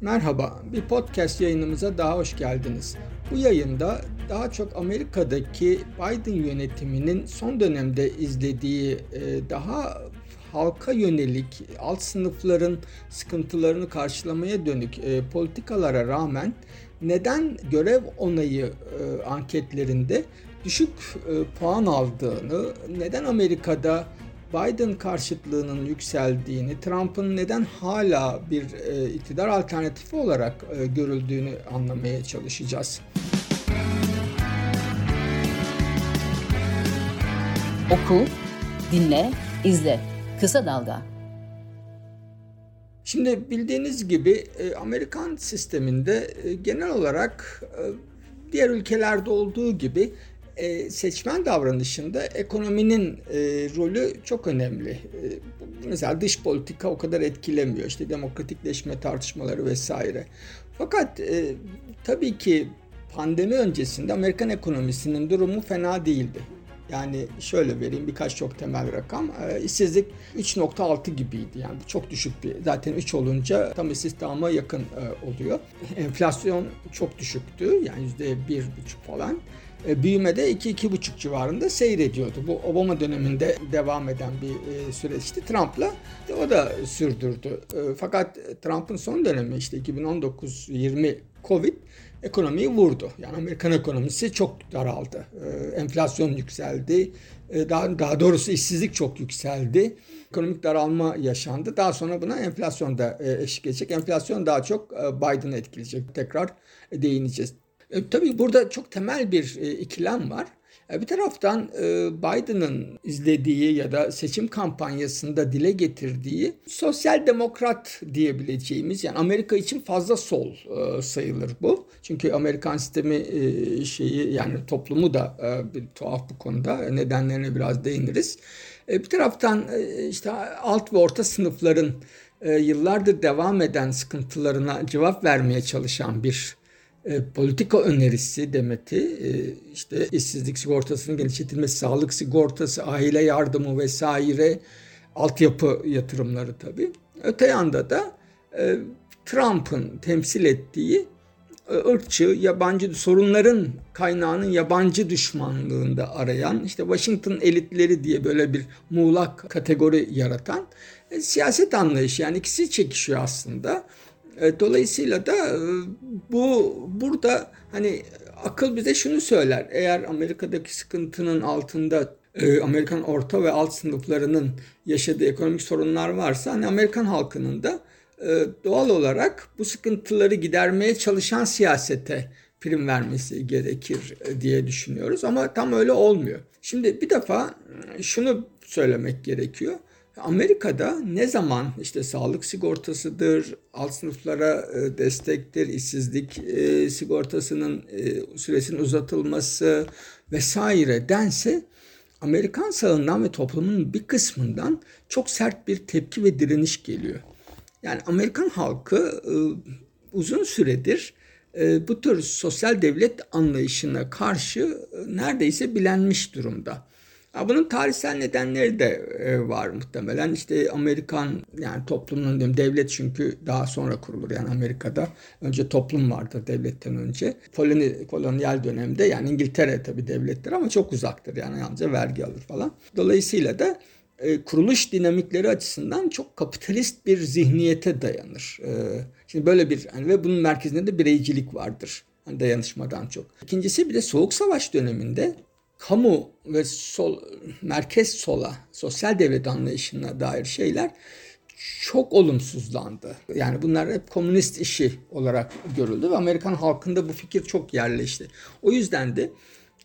Merhaba, bir podcast yayınımıza daha hoş geldiniz. Bu yayında daha çok Amerika'daki Biden yönetiminin son dönemde izlediği e, daha halka yönelik alt sınıfların sıkıntılarını karşılamaya dönük e, politikalara rağmen neden görev onayı e, anketlerinde düşük puan aldığını, neden Amerika'da Biden karşıtlığının yükseldiğini, Trump'ın neden hala bir e, iktidar alternatifi olarak e, görüldüğünü anlamaya çalışacağız. Oku, dinle, izle. Kısa Dalga. Şimdi bildiğiniz gibi e, Amerikan sisteminde e, genel olarak e, diğer ülkelerde olduğu gibi e, seçmen davranışında ekonominin e, rolü çok önemli. E, mesela dış politika o kadar etkilemiyor. İşte demokratikleşme tartışmaları vesaire. Fakat tabii ki pandemi öncesinde Amerikan ekonomisinin durumu fena değildi. Yani şöyle vereyim birkaç çok temel rakam. E, işsizlik 3.6 gibiydi. Yani çok düşük bir. Zaten 3 olunca tam istihdama yakın oluyor. Enflasyon çok düşüktü. Yani %1,5 falan. E, büyümede 2-2,5 civarında seyrediyordu. Bu Obama döneminde devam eden bir e, süreçti. Trump'la o da sürdürdü. E, fakat Trump'ın son dönemi işte 2019-20 Covid ekonomiyi vurdu. Yani Amerikan ekonomisi çok daraldı. Enflasyon yükseldi. Daha, daha doğrusu işsizlik çok yükseldi. Ekonomik daralma yaşandı. Daha sonra buna enflasyon da eşlik edecek. Enflasyon daha çok Biden'ı etkileyecek. Tekrar değineceğiz. E, tabii burada çok temel bir e, ikilem var. E, bir taraftan e, Biden'ın izlediği ya da seçim kampanyasında dile getirdiği sosyal demokrat diyebileceğimiz yani Amerika için fazla sol e, sayılır bu. Çünkü Amerikan sistemi şeyi yani toplumu da bir tuhaf bu konuda nedenlerine biraz değiniriz. Bir taraftan işte alt ve orta sınıfların yıllardır devam eden sıkıntılarına cevap vermeye çalışan bir e, politika önerisi demeti e, işte işsizlik sigortasının genişletilmesi, sağlık sigortası, aile yardımı vesaire altyapı yatırımları tabii. Öte yanda da e, Trump'ın temsil ettiği e, ırkçı, yabancı sorunların kaynağının yabancı düşmanlığında arayan işte Washington elitleri diye böyle bir muğlak kategori yaratan e, siyaset anlayışı yani ikisi çekişiyor aslında. E, dolayısıyla da e, bu burada hani akıl bize şunu söyler. Eğer Amerika'daki sıkıntının altında e, Amerikan orta ve alt sınıflarının yaşadığı ekonomik sorunlar varsa hani Amerikan halkının da doğal olarak bu sıkıntıları gidermeye çalışan siyasete prim vermesi gerekir diye düşünüyoruz ama tam öyle olmuyor. Şimdi bir defa şunu söylemek gerekiyor. Amerika'da ne zaman işte sağlık sigortasıdır, alt sınıflara e, destektir, işsizlik e, sigortasının e, süresinin uzatılması vesaire dense Amerikan sağından ve toplumun bir kısmından çok sert bir tepki ve direniş geliyor. Yani Amerikan halkı uzun süredir bu tür sosyal devlet anlayışına karşı neredeyse bilenmiş durumda. Bunun tarihsel nedenleri de e, var muhtemelen. İşte Amerikan yani toplumun diyorum devlet çünkü daha sonra kurulur. Yani Amerika'da önce toplum vardır devletten önce. Koloni, kolonyal dönemde yani İngiltere tabii devlettir ama çok uzaktır. Yani yalnızca vergi alır falan. Dolayısıyla da e, kuruluş dinamikleri açısından çok kapitalist bir zihniyete dayanır. E, şimdi böyle bir yani ve bunun merkezinde de bireycilik vardır. Yani dayanışmadan çok. İkincisi bir de Soğuk Savaş döneminde kamu ve sol merkez sola sosyal devlet anlayışına dair şeyler çok olumsuzlandı. Yani bunlar hep komünist işi olarak görüldü ve Amerikan halkında bu fikir çok yerleşti. O yüzden de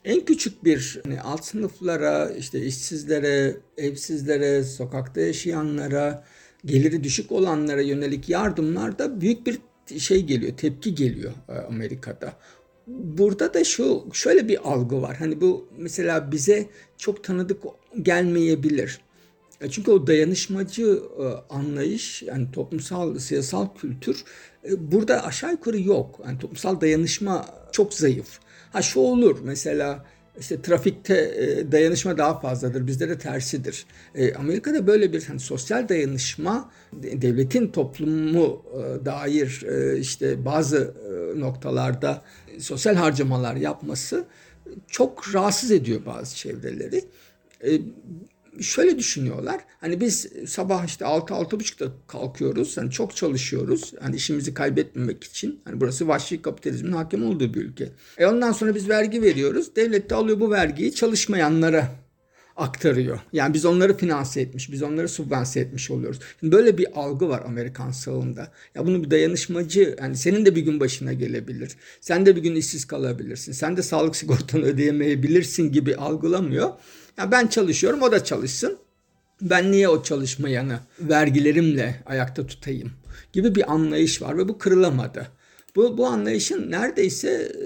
en küçük bir hani alt sınıflara, işte işsizlere, evsizlere, sokakta yaşayanlara, geliri düşük olanlara yönelik yardımlarda büyük bir şey geliyor, tepki geliyor e, Amerika'da burada da şu şöyle bir algı var. Hani bu mesela bize çok tanıdık gelmeyebilir. E, çünkü o dayanışmacı e, anlayış yani toplumsal siyasal kültür e, burada aşağı yukarı yok. Yani toplumsal dayanışma çok zayıf. Ha şu olur mesela işte trafikte e, dayanışma daha fazladır. Bizde de tersidir. E, Amerika'da böyle bir hani sosyal dayanışma devletin toplumu e, dair işte bazı noktalarda sosyal harcamalar yapması çok rahatsız ediyor bazı çevreleri. Şöyle düşünüyorlar. Hani biz sabah işte 6-6.30'da kalkıyoruz. Hani çok çalışıyoruz. Hani işimizi kaybetmemek için. Hani burası vahşi kapitalizmin hakim olduğu bir ülke. E ondan sonra biz vergi veriyoruz. Devlet de alıyor bu vergiyi çalışmayanlara aktarıyor. Yani biz onları finanse etmiş, biz onları subvanse etmiş oluyoruz. Şimdi böyle bir algı var Amerikan sağında. Ya bunu bir dayanışmacı, yani senin de bir gün başına gelebilir. Sen de bir gün işsiz kalabilirsin. Sen de sağlık sigortanı ödeyemeyebilirsin gibi algılamıyor. Ya ben çalışıyorum, o da çalışsın. Ben niye o çalışmayanı vergilerimle ayakta tutayım gibi bir anlayış var ve bu kırılamadı. Bu, bu anlayışın neredeyse e,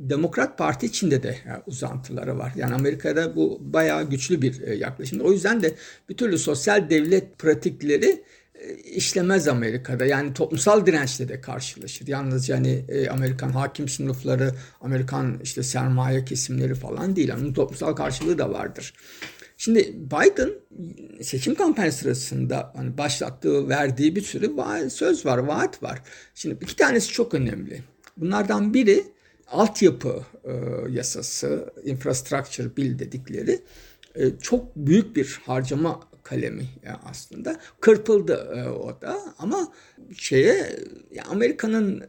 Demokrat Parti içinde de uzantıları var. Yani Amerika'da bu bayağı güçlü bir e, yaklaşım. O yüzden de bir türlü sosyal devlet pratikleri e, işlemez Amerika'da. Yani toplumsal dirençle de karşılaşır. Yalnızca hani e, Amerikan hakim sınıfları, Amerikan işte sermaye kesimleri falan değil. Onun toplumsal karşılığı da vardır. Şimdi Biden seçim kampanya sırasında hani başlattığı, verdiği bir sürü söz var, vaat var. Şimdi iki tanesi çok önemli. Bunlardan biri altyapı e, yasası, infrastructure bill dedikleri e, çok büyük bir harcama kalemi aslında. Kırpıldı e, o da ama şeye Amerika'nın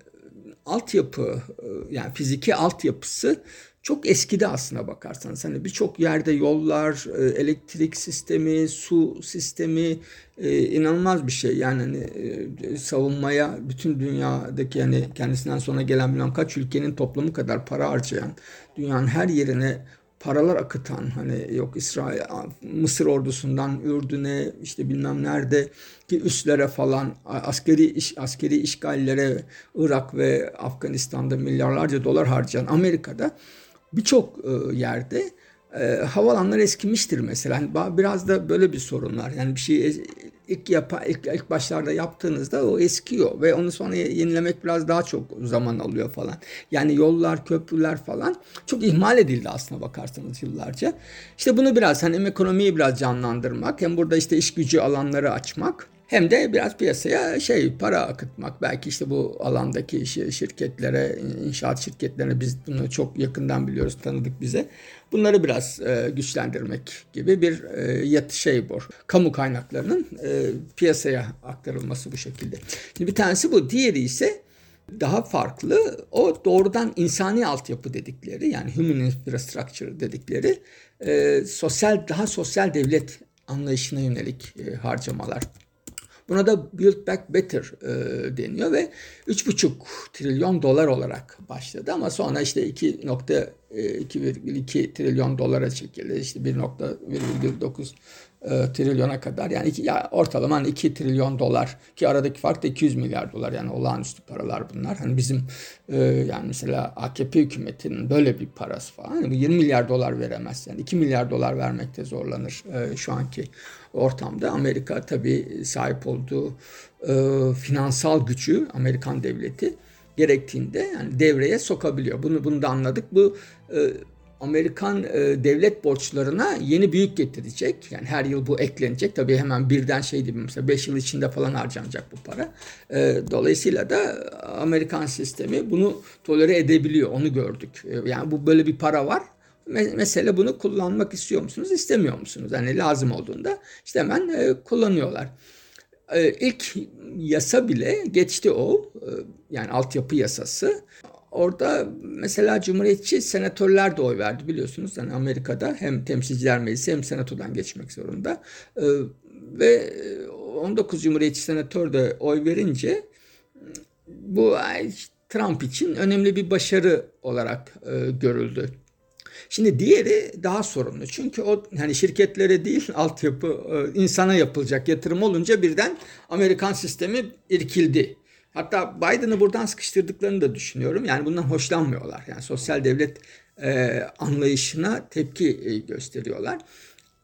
altyapı e, yani fiziki altyapısı çok eskide aslına bakarsanız. Hani birçok yerde yollar, e, elektrik sistemi, su sistemi e, inanılmaz bir şey. Yani hani e, savunmaya bütün dünyadaki hani kendisinden sonra gelen bilmem kaç ülkenin toplamı kadar para harcayan, dünyanın her yerine paralar akıtan hani yok İsrail Mısır ordusundan Ürdün'e işte bilmem nerede ki üslere falan askeri iş askeri işgallere Irak ve Afganistan'da milyarlarca dolar harcayan Amerika'da birçok e, yerde e, havalanlar eskimiştir mesela. Yani biraz da böyle bir sorun var. Yani bir şey ilk yapa ilk, ilk başlarda yaptığınızda o eskiyor ve onu sonra yenilemek biraz daha çok zaman alıyor falan. Yani yollar, köprüler falan çok ihmal edildi aslına bakarsanız yıllarca. İşte bunu biraz hani ekonomiyi biraz canlandırmak hem burada işte iş gücü alanları açmak hem de biraz piyasaya şey para akıtmak. Belki işte bu alandaki şirketlere, inşaat şirketlerine biz bunu çok yakından biliyoruz, tanıdık bize. Bunları biraz e, güçlendirmek gibi bir e, yat şey bu. Kamu kaynaklarının e, piyasaya aktarılması bu şekilde. Şimdi bir tanesi bu. Diğeri ise daha farklı. O doğrudan insani altyapı dedikleri yani human infrastructure dedikleri e, sosyal daha sosyal devlet anlayışına yönelik e, harcamalar. Buna da Build Back Better e, deniyor ve 3,5 trilyon dolar olarak başladı ama sonra işte 2.2,2 e, trilyon dolara çekildi. İşte 1.9 e, trilyona kadar yani iki, ya ortalama hani 2 trilyon dolar ki aradaki fark da 200 milyar dolar yani olağanüstü paralar bunlar. Hani bizim e, yani mesela AKP hükümetinin böyle bir parası falan hani 20 milyar dolar veremez yani 2 milyar dolar vermekte zorlanır e, şu anki ortamda. Amerika tabii sahip olduğu e, finansal gücü Amerikan devleti gerektiğinde yani devreye sokabiliyor. Bunu bunu da anladık. Bu e, Amerikan e, devlet borçlarına yeni büyük getirecek. Yani her yıl bu eklenecek. Tabii hemen birden şey gibi mesela 5 yıl içinde falan harcanacak bu para. E, dolayısıyla da Amerikan sistemi bunu tolere edebiliyor. Onu gördük. E, yani bu böyle bir para var. Mesele bunu kullanmak istiyor musunuz, istemiyor musunuz? Yani lazım olduğunda işte hemen e, kullanıyorlar. E, ilk yasa bile geçti o. E, yani altyapı yasası. Orada mesela Cumhuriyetçi senatörler de oy verdi biliyorsunuz. Yani Amerika'da hem temsilciler meclisi hem senatodan geçmek zorunda. Ee, ve 19 Cumhuriyetçi senatör de oy verince bu Trump için önemli bir başarı olarak e, görüldü. Şimdi diğeri daha sorunlu. Çünkü o hani şirketlere değil altyapı e, insana yapılacak yatırım olunca birden Amerikan sistemi irkildi. Hatta Biden'ı buradan sıkıştırdıklarını da düşünüyorum. Yani bundan hoşlanmıyorlar. Yani sosyal devlet e, anlayışına tepki e, gösteriyorlar.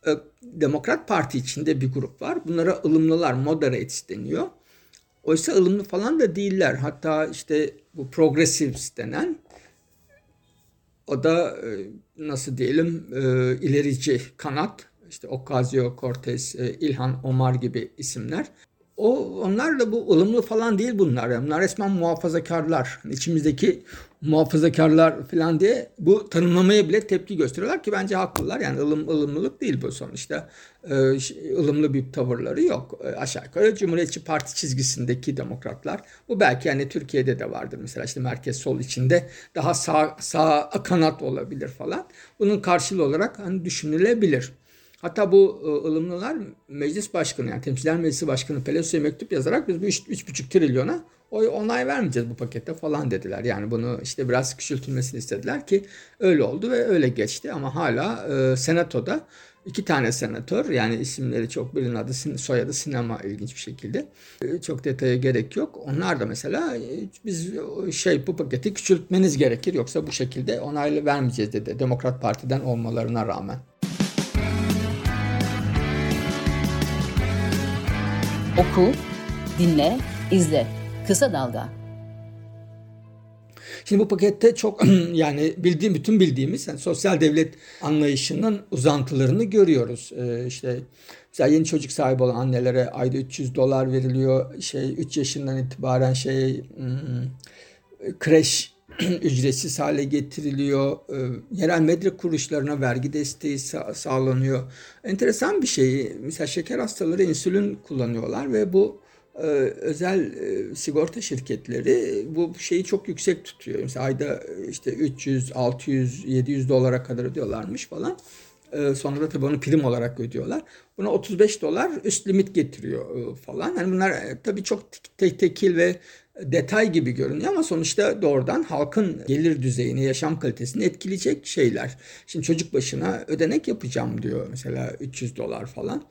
E, Demokrat Parti içinde bir grup var. Bunlara ılımlılar, moderates deniyor. Oysa ılımlı falan da değiller. Hatta işte bu progressives denen O da e, nasıl diyelim e, ilerici kanat. İşte Ocasio-Cortez, e, İlhan Omar gibi isimler. O onlar da bu ılımlı falan değil bunlar. Bunlar resmen muhafazakarlar. Hani içimizdeki muhafazakarlar falan diye bu tanımlamaya bile tepki gösteriyorlar ki bence haklılar. Yani ılım ılımlılık değil bu sonuçta. Ee, ılımlı bir tavırları yok. Ee, aşağı yukarı Cumhuriyetçi Parti çizgisindeki demokratlar. Bu belki yani Türkiye'de de vardır. Mesela işte merkez sol içinde daha sağ, sağ kanat olabilir falan. Bunun karşılığı olarak hani düşünülebilir. Hatta bu e, ılımlılar meclis başkanı yani temsilciler meclisi başkanı Pelosi'ye mektup yazarak biz bu 3,5 trilyona oy onay vermeyeceğiz bu pakette falan dediler. Yani bunu işte biraz küçültülmesini istediler ki öyle oldu ve öyle geçti ama hala e, senatoda iki tane senatör yani isimleri çok birinin adı soyadı sinema ilginç bir şekilde e, çok detaya gerek yok. Onlar da mesela e, biz şey bu paketi küçültmeniz gerekir yoksa bu şekilde onaylı vermeyeceğiz dedi. Demokrat Parti'den olmalarına rağmen. Oku, dinle, izle. Kısa Dalga. Şimdi bu pakette çok yani bildiğim bütün bildiğimiz yani sosyal devlet anlayışının uzantılarını görüyoruz. Ee, işte mesela yeni çocuk sahibi olan annelere ayda 300 dolar veriliyor. Şey 3 yaşından itibaren şey hmm, kreş ücretsiz hale getiriliyor. E, yerel medya kuruluşlarına vergi desteği sa- sağlanıyor. Enteresan bir şey. Mesela şeker hastaları insülin kullanıyorlar ve bu e, özel e, sigorta şirketleri bu şeyi çok yüksek tutuyor. Mesela ayda işte 300, 600, 700 dolara kadar ödüyorlarmış falan. E, sonra da tabii onu prim olarak ödüyorlar. Buna 35 dolar üst limit getiriyor e, falan. Yani bunlar e, tabii çok tek tekil ve detay gibi görünüyor ama sonuçta doğrudan halkın gelir düzeyini, yaşam kalitesini etkileyecek şeyler. Şimdi çocuk başına ödenek yapacağım diyor mesela 300 dolar falan.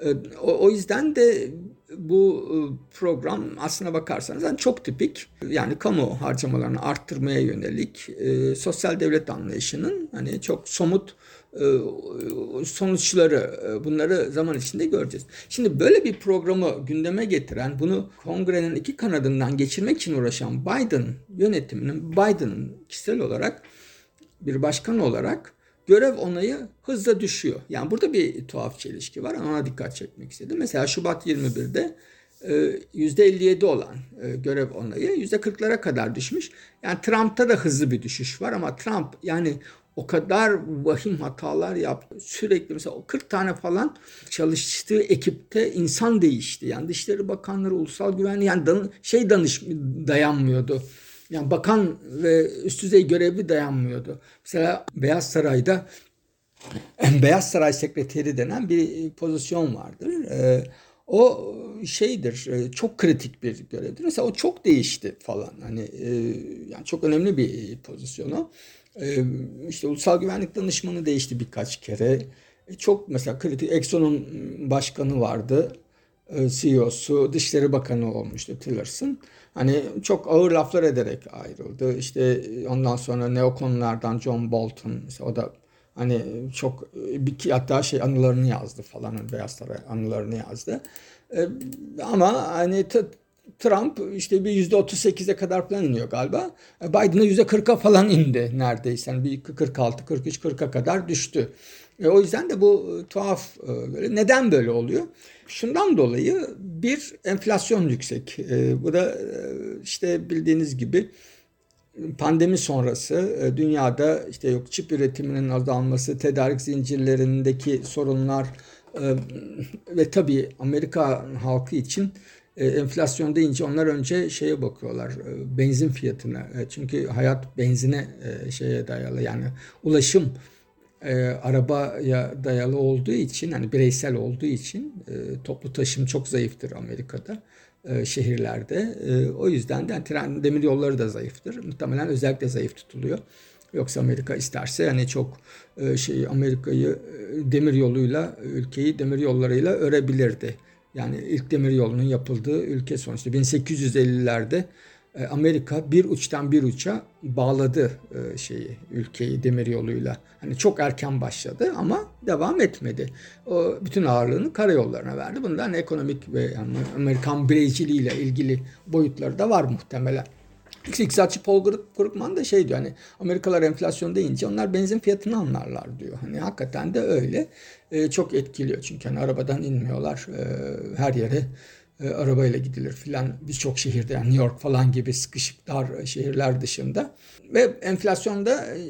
Ee, o, yüzden de bu e, program aslına bakarsanız yani çok tipik yani kamu harcamalarını arttırmaya yönelik e, sosyal devlet anlayışının hani çok somut sonuçları e, bunları zaman içinde göreceğiz. Şimdi böyle bir programı gündeme getiren bunu kongrenin iki kanadından geçirmek için uğraşan Biden yönetiminin Biden'ın kişisel olarak bir başkan olarak görev onayı hızla düşüyor. Yani burada bir tuhaf çelişki var ona dikkat çekmek istedim. Mesela Şubat 21'de %57 olan görev onayı %40'lara kadar düşmüş. Yani Trump'ta da hızlı bir düşüş var ama Trump yani o kadar vahim hatalar yaptı. Sürekli mesela o 40 tane falan çalıştığı ekipte insan değişti. Yani Dışişleri Bakanları, Ulusal Güvenlik yani dan şey danış dayanmıyordu. Yani bakan ve üst düzey görevli dayanmıyordu. Mesela Beyaz Saray'da Beyaz Saray Sekreteri denen bir pozisyon vardır. Ee, o şeydir, e, çok kritik bir görevdir. Mesela o çok değişti falan. Hani e, yani çok önemli bir pozisyonu. Ee, işte ulusal güvenlik danışmanı değişti birkaç kere. E, çok mesela kritik Exxon'un başkanı vardı. E, CEO'su, Dışişleri Bakanı olmuştu Tillerson. Hani çok ağır laflar ederek ayrıldı. İşte ondan sonra neokonlardan John Bolton o da hani çok bir hatta şey anılarını yazdı falan Beyaz Saray anılarını yazdı. Ee, ama hani Trump işte bir yüzde 38'e kadar falan iniyor galiba. E, Biden'a yüzde 40'a falan indi neredeyse. Yani bir 46, 43, 40'a kadar düştü. E, o yüzden de bu e, tuhaf e, böyle. Neden böyle oluyor? Şundan dolayı bir enflasyon yüksek. E, bu da işte bildiğiniz gibi pandemi sonrası dünyada işte yok çip üretiminin azalması, tedarik zincirlerindeki sorunlar ve tabii Amerika halkı için enflasyon deyince onlar önce şeye bakıyorlar e, benzin fiyatına e, çünkü hayat benzine e, şeye dayalı yani ulaşım e, arabaya dayalı olduğu için hani bireysel olduğu için e, toplu taşım çok zayıftır Amerika'da e, şehirlerde e, o yüzden de yani tren demir yolları da zayıftır muhtemelen özellikle zayıf tutuluyor. Yoksa Amerika isterse yani çok e, şey Amerika'yı e, demir yoluyla ülkeyi demir yollarıyla örebilirdi. Yani ilk demir yolunun yapıldığı ülke sonuçta 1850'lerde e, Amerika bir uçtan bir uça bağladı e, şeyi ülkeyi demir yoluyla. Hani çok erken başladı ama devam etmedi. O bütün ağırlığını karayollarına verdi. Bundan ekonomik ve yani Amerikan bireyciliğiyle ilgili boyutları da var muhtemelen. İktisatçı Paul Krugman da şey diyor hani Amerikalılar enflasyon deyince onlar benzin fiyatını anlarlar diyor. Hani hakikaten de öyle. E, çok etkiliyor çünkü hani arabadan inmiyorlar. E, her yere e, arabayla gidilir filan birçok şehirde yani New York falan gibi sıkışık dar şehirler dışında. Ve enflasyonda e,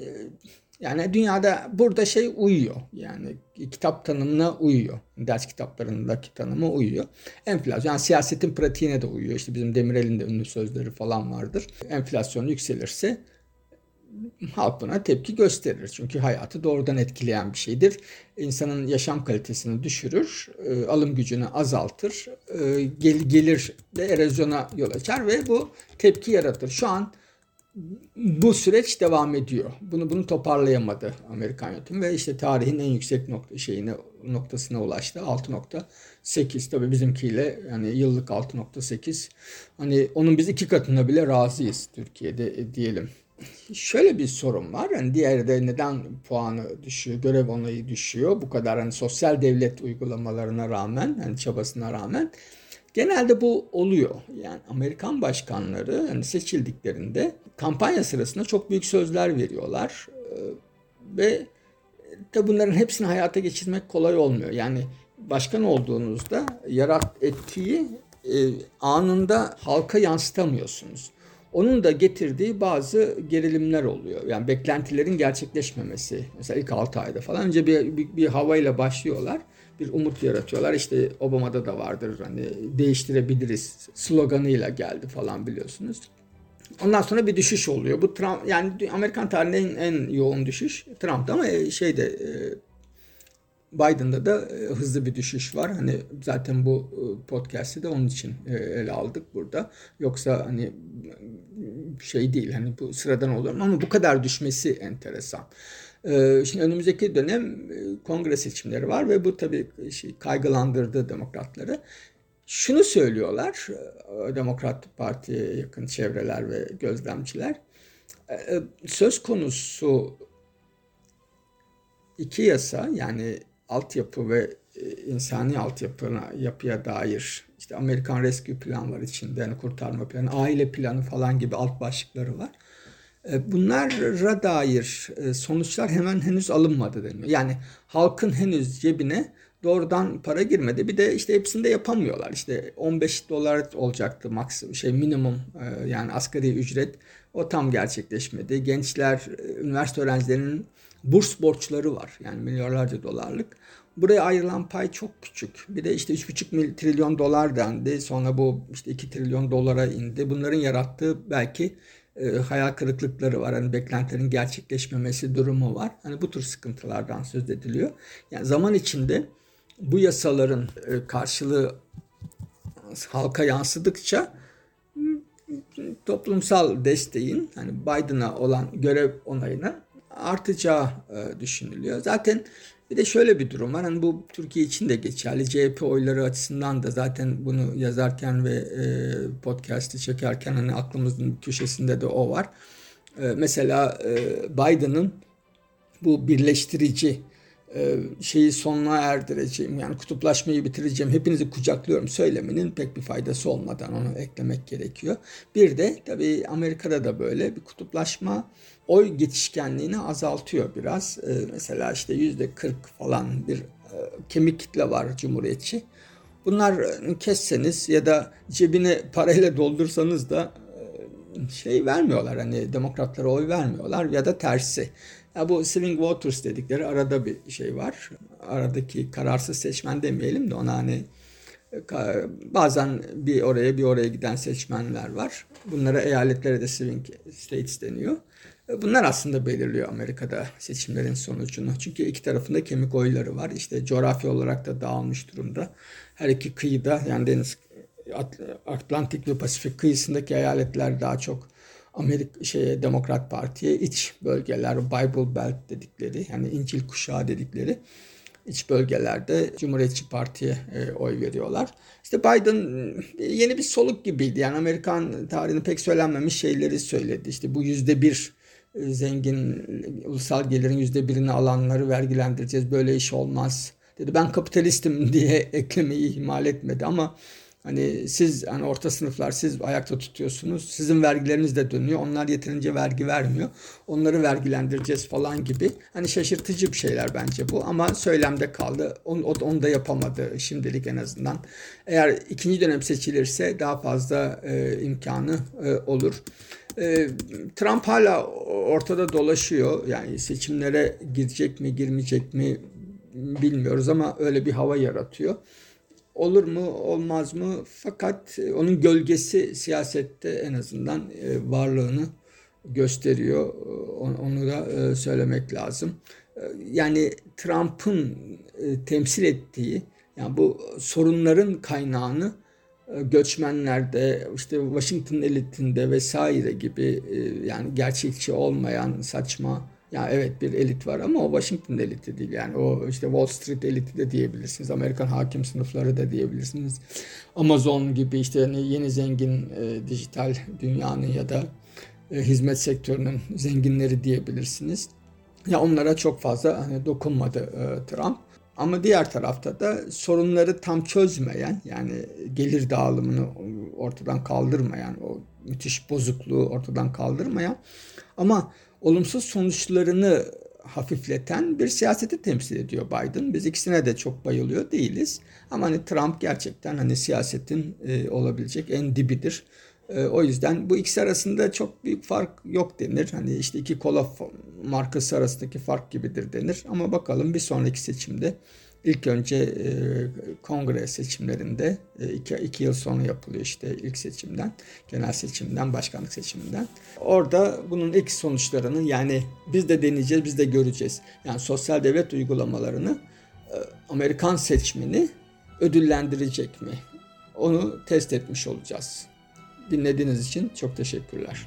yani dünyada burada şey uyuyor. Yani kitap tanımına uyuyor. Ders kitaplarındaki tanıma uyuyor. Enflasyon yani siyasetin pratiğine de uyuyor. İşte bizim Demirel'in de ünlü sözleri falan vardır. Enflasyon yükselirse halk buna tepki gösterir. Çünkü hayatı doğrudan etkileyen bir şeydir. İnsanın yaşam kalitesini düşürür, e, alım gücünü azaltır, e, gel, gelir de erozyona yol açar ve bu tepki yaratır. Şu an bu süreç devam ediyor. Bunu bunu toparlayamadı Amerikan yönetimi ve işte tarihin en yüksek nokta şeyine noktasına ulaştı. 6.8 tabii bizimkiyle yani yıllık 6.8. Hani onun biz iki katına bile razıyız Türkiye'de e, diyelim. Şöyle bir sorun var. Hani diğerde neden puanı düşüyor, görev onayı düşüyor bu kadar hani sosyal devlet uygulamalarına rağmen, hani çabasına rağmen Genelde bu oluyor. Yani Amerikan başkanları hani seçildiklerinde kampanya sırasında çok büyük sözler veriyorlar. Ee, ve de bunların hepsini hayata geçirmek kolay olmuyor. Yani başkan olduğunuzda yarat ettiği e, anında halka yansıtamıyorsunuz. Onun da getirdiği bazı gerilimler oluyor. Yani beklentilerin gerçekleşmemesi. Mesela ilk 6 ayda falan önce bir, bir, bir havayla başlıyorlar bir umut yaratıyorlar. İşte Obama'da da vardır hani değiştirebiliriz sloganıyla geldi falan biliyorsunuz. Ondan sonra bir düşüş oluyor. Bu Trump yani Amerikan tarihinin en, yoğun düşüş Trump'ta ama e, şeyde e, Biden'da da e, hızlı bir düşüş var. Hani zaten bu podcast'i de onun için ele aldık burada. Yoksa hani şey değil hani bu sıradan olur ama bu kadar düşmesi enteresan. Ee, şimdi önümüzdeki dönem e, kongre seçimleri var ve bu tabii şey, kaygılandırdı demokratları. Şunu söylüyorlar e, Demokrat Parti'ye yakın çevreler ve gözlemciler. E, söz konusu iki yasa yani altyapı ve insani altyapına yapıya dair işte Amerikan Rescue Plan var içinde yani kurtarma planı, aile planı falan gibi alt başlıkları var. E, bunlara dair e, sonuçlar hemen henüz alınmadı deniyor. Yani halkın henüz cebine doğrudan para girmedi. Bir de işte hepsini de yapamıyorlar. İşte 15 dolar olacaktı maksimum şey minimum e, yani asgari ücret. O tam gerçekleşmedi. Gençler, üniversite öğrencilerinin burs borçları var. Yani milyarlarca dolarlık. Buraya ayrılan pay çok küçük. Bir de işte 3,5 trilyon dolar dendi. Sonra bu işte 2 trilyon dolara indi. Bunların yarattığı belki e, hayal kırıklıkları var. Hani beklentilerin gerçekleşmemesi durumu var. Hani bu tür sıkıntılardan söz ediliyor. Yani zaman içinde bu yasaların e, karşılığı halka yansıdıkça toplumsal desteğin hani Biden'a olan görev onayının artacağı e, düşünülüyor. Zaten bir de şöyle bir durum var. Hani bu Türkiye için de geçerli. CHP oyları açısından da zaten bunu yazarken ve e, podcast'i çekerken hani aklımızın köşesinde de o var. E, mesela e, Biden'ın bu birleştirici şeyi sonuna erdireceğim yani kutuplaşmayı bitireceğim hepinizi kucaklıyorum söylemenin pek bir faydası olmadan onu eklemek gerekiyor. Bir de tabii Amerika'da da böyle bir kutuplaşma oy geçişkenliğini azaltıyor biraz. E, mesela işte yüzde 40 falan bir e, kemik kitle var cumhuriyetçi. Bunlar kesseniz ya da cebine parayla doldursanız da şey vermiyorlar hani demokratlara oy vermiyorlar ya da tersi. Ya bu swing voters dedikleri arada bir şey var. Aradaki kararsız seçmen demeyelim de ona hani bazen bir oraya bir oraya giden seçmenler var. Bunlara eyaletlere de swing states deniyor. Bunlar aslında belirliyor Amerika'da seçimlerin sonucunu. Çünkü iki tarafında kemik oyları var. İşte coğrafya olarak da dağılmış durumda. Her iki kıyıda yani deniz Atlantik ve Pasifik kıyısındaki eyaletler daha çok Amerika şeye Demokrat Parti'ye iç bölgeler Bible Belt dedikleri yani İncil kuşağı dedikleri iç bölgelerde Cumhuriyetçi Parti'ye e, oy veriyorlar. İşte Biden e, yeni bir soluk gibiydi. Yani Amerikan tarihinde pek söylenmemiş şeyleri söyledi. İşte bu yüzde bir e, zengin ulusal gelirin yüzde birini alanları vergilendireceğiz. Böyle iş olmaz dedi. Ben kapitalistim diye eklemeyi ihmal etmedi ama Hani siz hani orta sınıflar siz ayakta tutuyorsunuz. Sizin vergileriniz de dönüyor. Onlar yeterince vergi vermiyor. Onları vergilendireceğiz falan gibi. Hani şaşırtıcı bir şeyler bence bu ama söylemde kaldı. Onu, onu da yapamadı şimdilik en azından. Eğer ikinci dönem seçilirse daha fazla e, imkanı e, olur. E, Trump hala ortada dolaşıyor. Yani seçimlere girecek mi girmeyecek mi bilmiyoruz ama öyle bir hava yaratıyor olur mu olmaz mı fakat e, onun gölgesi siyasette en azından e, varlığını gösteriyor onu da e, söylemek lazım. Yani Trump'ın temsil ettiği yani bu sorunların kaynağını göçmenlerde işte Washington elitinde vesaire gibi yani gerçekçi olmayan saçma ya evet bir elit var ama o Washington eliti değil. Yani o işte Wall Street eliti de diyebilirsiniz. Amerikan hakim sınıfları da diyebilirsiniz. Amazon gibi işte yeni zengin e, dijital dünyanın ya da e, hizmet sektörünün zenginleri diyebilirsiniz. Ya onlara çok fazla hani dokunmadı e, Trump. Ama diğer tarafta da sorunları tam çözmeyen yani gelir dağılımını ortadan kaldırmayan o müthiş bozukluğu ortadan kaldırmayan ama olumsuz sonuçlarını hafifleten bir siyaseti temsil ediyor Biden. Biz ikisine de çok bayılıyor değiliz. Ama hani Trump gerçekten hani siyasetin e, olabilecek en dibidir. E, o yüzden bu ikisi arasında çok büyük fark yok denir. Hani işte iki kola markası arasındaki fark gibidir denir. Ama bakalım bir sonraki seçimde İlk önce e, kongre seçimlerinde e, iki, iki yıl sonra yapılıyor işte ilk seçimden, genel seçimden, başkanlık seçiminden. Orada bunun ilk sonuçlarını yani biz de deneyeceğiz, biz de göreceğiz. Yani sosyal devlet uygulamalarını e, Amerikan seçmeni ödüllendirecek mi? Onu test etmiş olacağız. Dinlediğiniz için çok teşekkürler.